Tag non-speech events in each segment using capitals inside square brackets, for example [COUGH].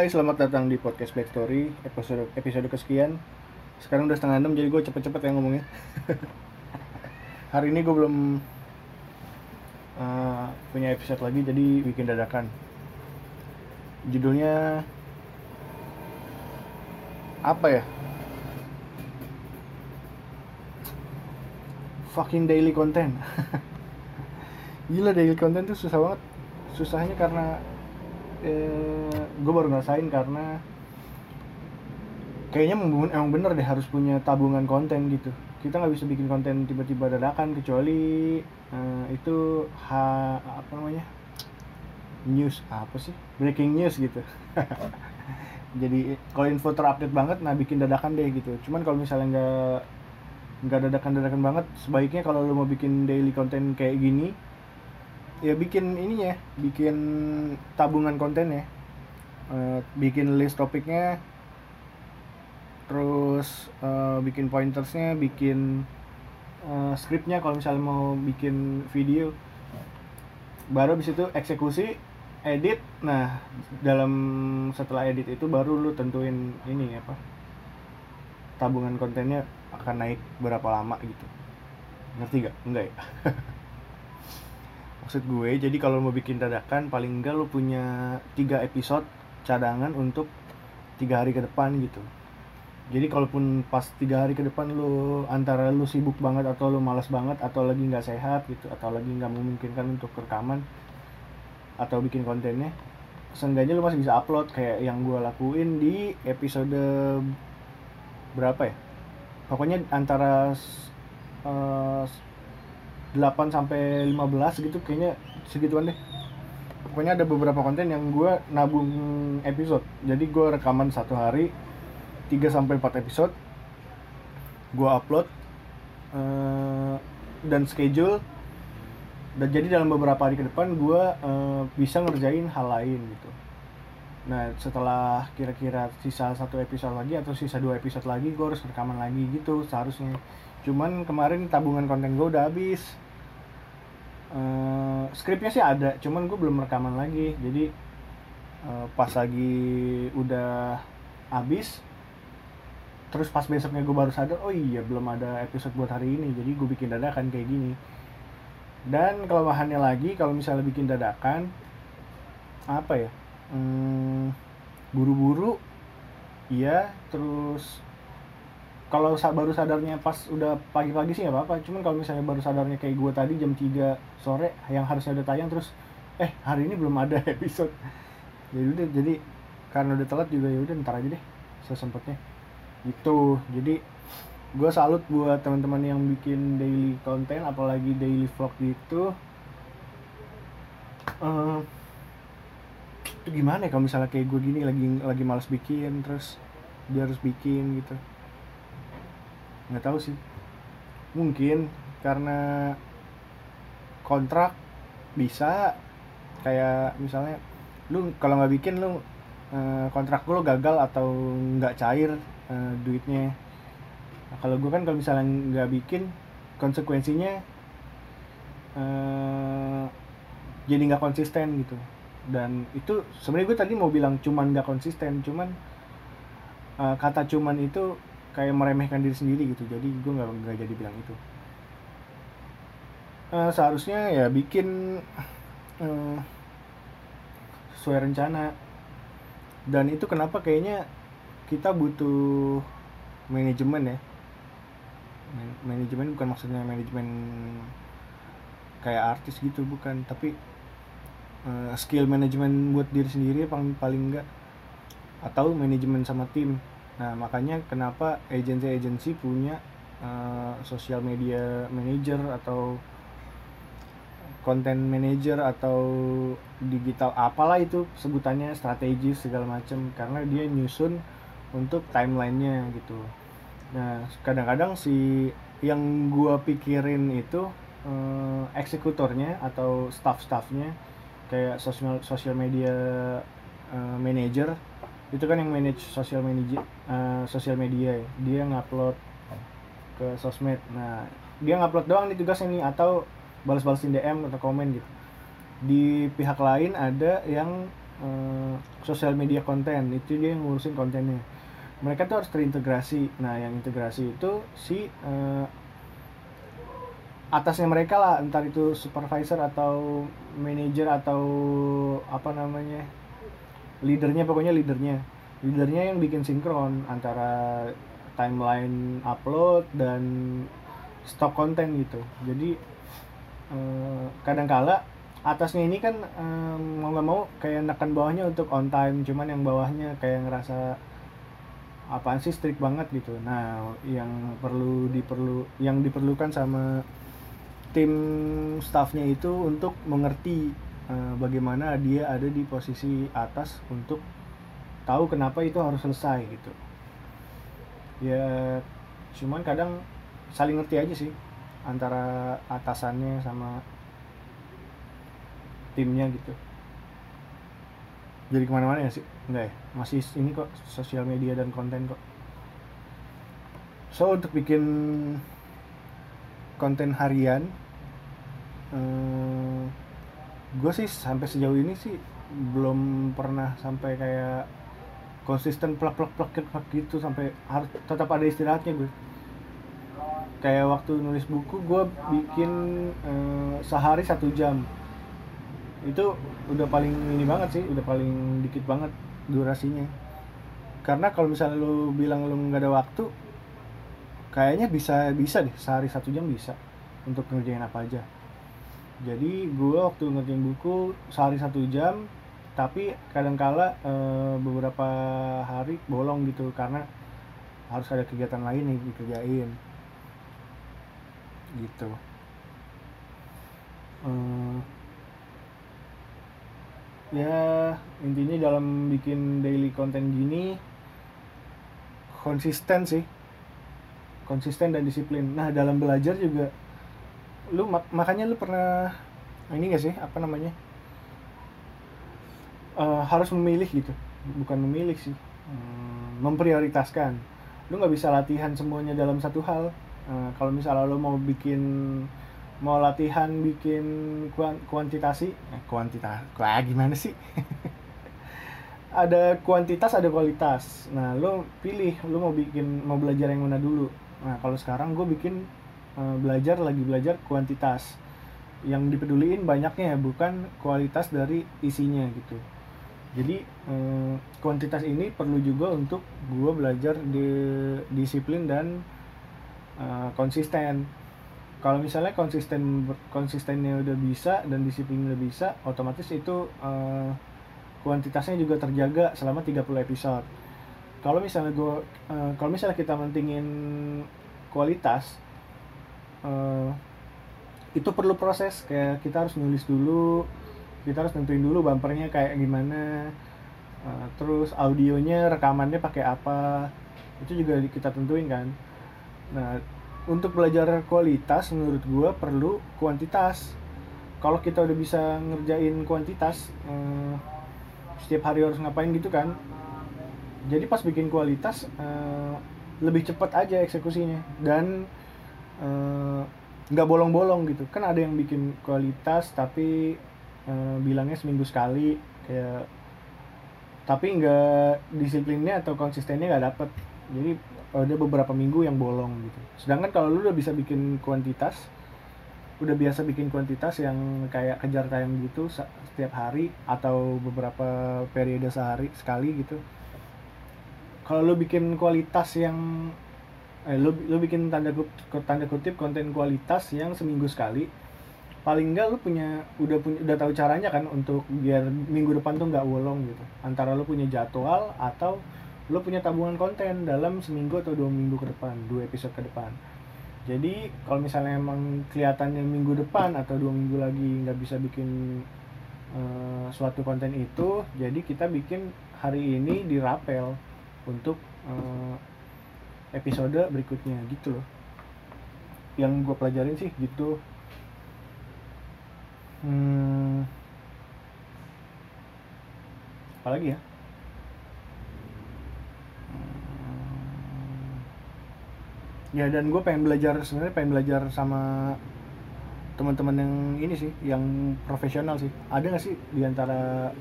Hai, selamat datang di podcast Black Story episode episode kesekian. Sekarang udah setengah enam, jadi gue cepet-cepet ya ngomongnya. [LAUGHS] Hari ini gue belum uh, punya episode lagi, jadi bikin dadakan. Judulnya apa ya? Fucking daily content. [LAUGHS] Gila daily content tuh susah banget. Susahnya karena eh, gue baru ngerasain karena kayaknya emang bener deh harus punya tabungan konten gitu. Kita nggak bisa bikin konten tiba-tiba dadakan kecuali eh, itu ha, apa namanya? News apa sih? Breaking news gitu. [LAUGHS] Jadi kalau info terupdate banget nah bikin dadakan deh gitu. Cuman kalau misalnya nggak nggak dadakan dadakan banget sebaiknya kalau lo mau bikin daily konten kayak gini ya bikin ininya bikin tabungan konten ya uh, bikin list topiknya. Terus uh, bikin pointersnya bikin uh, scriptnya kalau misalnya mau bikin video. Baru habis itu eksekusi edit. Nah dalam setelah edit itu baru lu tentuin ini apa tabungan kontennya akan naik berapa lama gitu. Ngerti gak? enggak ya [LAUGHS] maksud gue jadi kalau mau bikin dadakan paling enggak lu punya tiga episode cadangan untuk tiga hari ke depan gitu. Jadi kalaupun pas tiga hari ke depan lu antara lu sibuk banget atau lu malas banget atau lagi nggak sehat gitu atau lagi nggak memungkinkan untuk rekaman atau bikin kontennya seenggaknya lu masih bisa upload. Kayak yang gue lakuin di episode berapa ya? Pokoknya antara uh, 8 sampai 15 gitu kayaknya segituan deh. Pokoknya ada beberapa konten yang gue nabung episode. Jadi gue rekaman satu hari 3 sampai 4 episode gue upload uh, dan schedule. Dan jadi dalam beberapa hari ke depan gue uh, bisa ngerjain hal lain gitu nah setelah kira-kira sisa satu episode lagi atau sisa dua episode lagi gue harus rekaman lagi gitu seharusnya. Cuman kemarin tabungan konten gue udah habis. Uh, skripnya sih ada cuman gue belum rekaman lagi. Jadi uh, pas lagi udah habis terus pas besoknya gue baru sadar oh iya belum ada episode buat hari ini. Jadi gue bikin dadakan kayak gini. Dan kelemahannya lagi kalau misalnya bikin dadakan apa ya hmm, buru-buru iya terus kalau baru sadarnya pas udah pagi-pagi sih nggak apa-apa. Cuman kalau misalnya baru sadarnya kayak gue tadi jam 3 sore yang harusnya udah tayang terus eh hari ini belum ada [LAUGHS] episode. Jadi udah jadi karena udah telat juga ya udah ntar aja deh sesempatnya. Itu jadi gue salut buat teman-teman yang bikin daily konten apalagi daily vlog gitu. Uh, itu gimana ya kalau misalnya kayak gue gini lagi lagi males bikin terus dia harus bikin gitu. Nggak tahu sih. Mungkin karena kontrak bisa kayak misalnya lu kalau nggak bikin lu eh, kontrak lu gagal atau nggak cair uh, duitnya. Nah, kalau gue kan kalau misalnya nggak bikin konsekuensinya uh, jadi nggak konsisten gitu dan itu sebenarnya gue tadi mau bilang cuman nggak konsisten cuman uh, kata cuman itu kayak meremehkan diri sendiri gitu. Jadi gue nggak nggak jadi bilang itu. Uh, seharusnya ya bikin uh, sesuai rencana. Dan itu kenapa kayaknya kita butuh manajemen ya. Man manajemen bukan maksudnya manajemen kayak artis gitu bukan. Tapi uh, skill manajemen buat diri sendiri paling paling enggak atau manajemen sama tim. Nah, makanya kenapa agensi-agensi punya uh, social media manager atau content manager atau digital apalah itu sebutannya strategis segala macam karena dia nyusun untuk timelinenya gitu. Nah, kadang-kadang si yang gua pikirin itu uh, eksekutornya atau staff-staffnya kayak sosial social media uh, manager itu kan yang manage sosial media uh, sosial media ya. Dia ngupload ke sosmed. Nah dia ngupload doang nih tugasnya nih atau balas-balasin DM atau komen gitu. Di pihak lain ada yang eh, sosial media konten itu dia yang ngurusin kontennya. Mereka tuh harus terintegrasi. Nah yang integrasi itu si eh, atasnya mereka lah entar itu supervisor atau manager atau apa namanya leadernya pokoknya leadernya. Leadernya yang bikin sinkron antara timeline upload dan stok konten gitu. Jadi eh, kadangkala atasnya ini kan eh, mau nggak mau kayak nekan bawahnya untuk on time cuman yang bawahnya kayak ngerasa apaan sih strict banget gitu. Nah yang perlu diperlu yang diperlukan sama tim staffnya itu untuk mengerti eh, bagaimana dia ada di posisi atas untuk tahu kenapa itu harus selesai gitu. Ya cuman kadang saling ngerti aja sih antara atasannya sama timnya gitu. Jadi ke mana-mana ya sih? Enggak ya? Masih ini kok sosial media dan konten kok. So untuk bikin konten harian eh, gue sih sampai sejauh ini sih belum pernah sampai kayak konsisten plak plak plak plak gitu sampai harus tetap ada istirahatnya gue kayak waktu nulis buku gue bikin eh, sehari satu jam. Itu udah paling ini banget sih udah paling dikit banget durasinya. Karena kalau misalnya lu bilang lu nggak ada waktu kayaknya bisa bisa deh. Sehari satu jam bisa untuk ngerjain apa aja. Jadi gue waktu ngerjain buku sehari satu jam tapi kadangkala eh, beberapa hari bolong gitu karena harus ada kegiatan lain yang dikerjain. Gitu. Eh, ya intinya dalam bikin daily content gini konsisten sih konsisten dan disiplin. Nah dalam belajar juga lu mak- makanya lu pernah ini gak sih apa namanya Eh, harus memilih gitu. Bukan memilih sih Hmm, memprioritaskan. Lu nggak bisa latihan semuanya dalam satu hal. Eh, kalau misalnya lu mau bikin mau latihan bikin kuan- kuantitasi eh, kuantitas wah gimana sih? [LAUGHS] Ada kuantitas ada kualitas. Nah lo pilih lo mau bikin mau belajar yang mana dulu nah kalau sekarang gue bikin eh, belajar lagi belajar kuantitas. Yang dipeduliin banyaknya bukan kualitas dari isinya gitu. Jadi eh, kuantitas ini perlu juga untuk gue belajar di disiplin dan eh, konsisten. Kalau misalnya konsisten konsistennya udah bisa dan disiplinnya udah bisa otomatis itu kuantitasnya juga terjaga selama 30 episode kalau misalnya gue eh, kalau misalnya kita mentingin kualitas eh, itu perlu proses. Kayak kita harus nulis dulu kita harus nentuin dulu bumpernya kayak gimana eh, terus audionya rekamannya pakai apa. Itu juga kita tentuin kan. Nah untuk belajar kualitas menurut gua perlu kuantitas. Kalau kita udah bisa ngerjain kuantitas eh, setiap hari harus ngapain gitu kan jadi pas bikin kualitas eh, lebih cepat aja eksekusinya. Dan eh, nggak bolong-bolong gitu. Kan ada yang bikin kualitas tapi eh, bilangnya seminggu sekali. Kayak tapi nggak disiplinnya atau konsistennya nggak dapet. Jadi ada beberapa minggu yang bolong gitu. Sedangkan kalau lu udah bisa bikin kuantitas udah biasa bikin kuantitas yang kayak kejar tayang gitu setiap hari atau beberapa periode sehari sekali gitu kalau lu bikin kualitas yang eh, lu, lu bikin tanda kutip, tanda kutip konten kualitas yang seminggu sekali paling enggak lu punya udah punya udah tahu caranya kan untuk biar minggu depan tuh nggak bolong gitu. Antara lu punya jadwal atau lu punya tabungan konten dalam seminggu atau dua minggu ke depan dua episode ke depan. Jadi kalau misalnya emang kelihatannya minggu depan atau dua minggu lagi nggak bisa bikin eh, suatu konten itu jadi kita bikin hari ini dirapel untuk eh, episode berikutnya gitu loh. Yang gue pelajarin sih gitu. Hmm, apalagi ya? Hmm, ya dan gue pengen belajar sebenarnya pengen belajar sama teman-teman yang ini sih yang profesional sih. Ada nggak sih di antara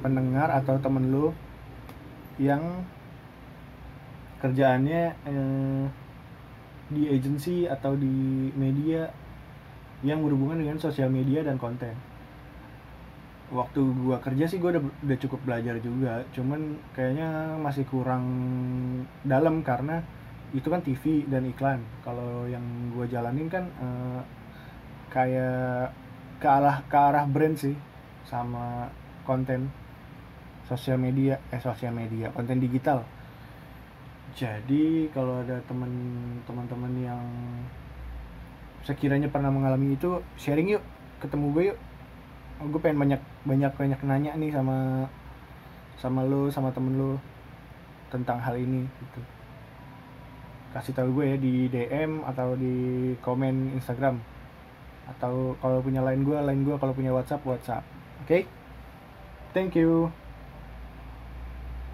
pendengar atau temen lu yang kerjaannya eh, di agency atau di media yang berhubungan dengan sosial media dan konten. Waktu gua kerja sih gua udah udah cukup belajar juga. Cuman kayaknya masih kurang dalam karena itu kan TV dan iklan. Kalau yang gua jalanin kan eh, kayak ke arah ke arah brand sih sama konten sosial media eh sosial media konten digital. Jadi kalau ada teman teman-teman yang sekiranya pernah mengalami itu sharing yuk ketemu gue yuk. Oh, gue pengen banyak banyak banyak nanya nih sama sama lo sama temen lo tentang hal ini gitu. Kasih tahu gue ya di DM atau di komen Instagram. Atau kalau punya line gue line gue kalau punya WhatsApp WhatsApp. Oke? Okay? thank you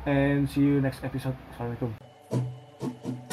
and see you next episode. Assalamualaikum.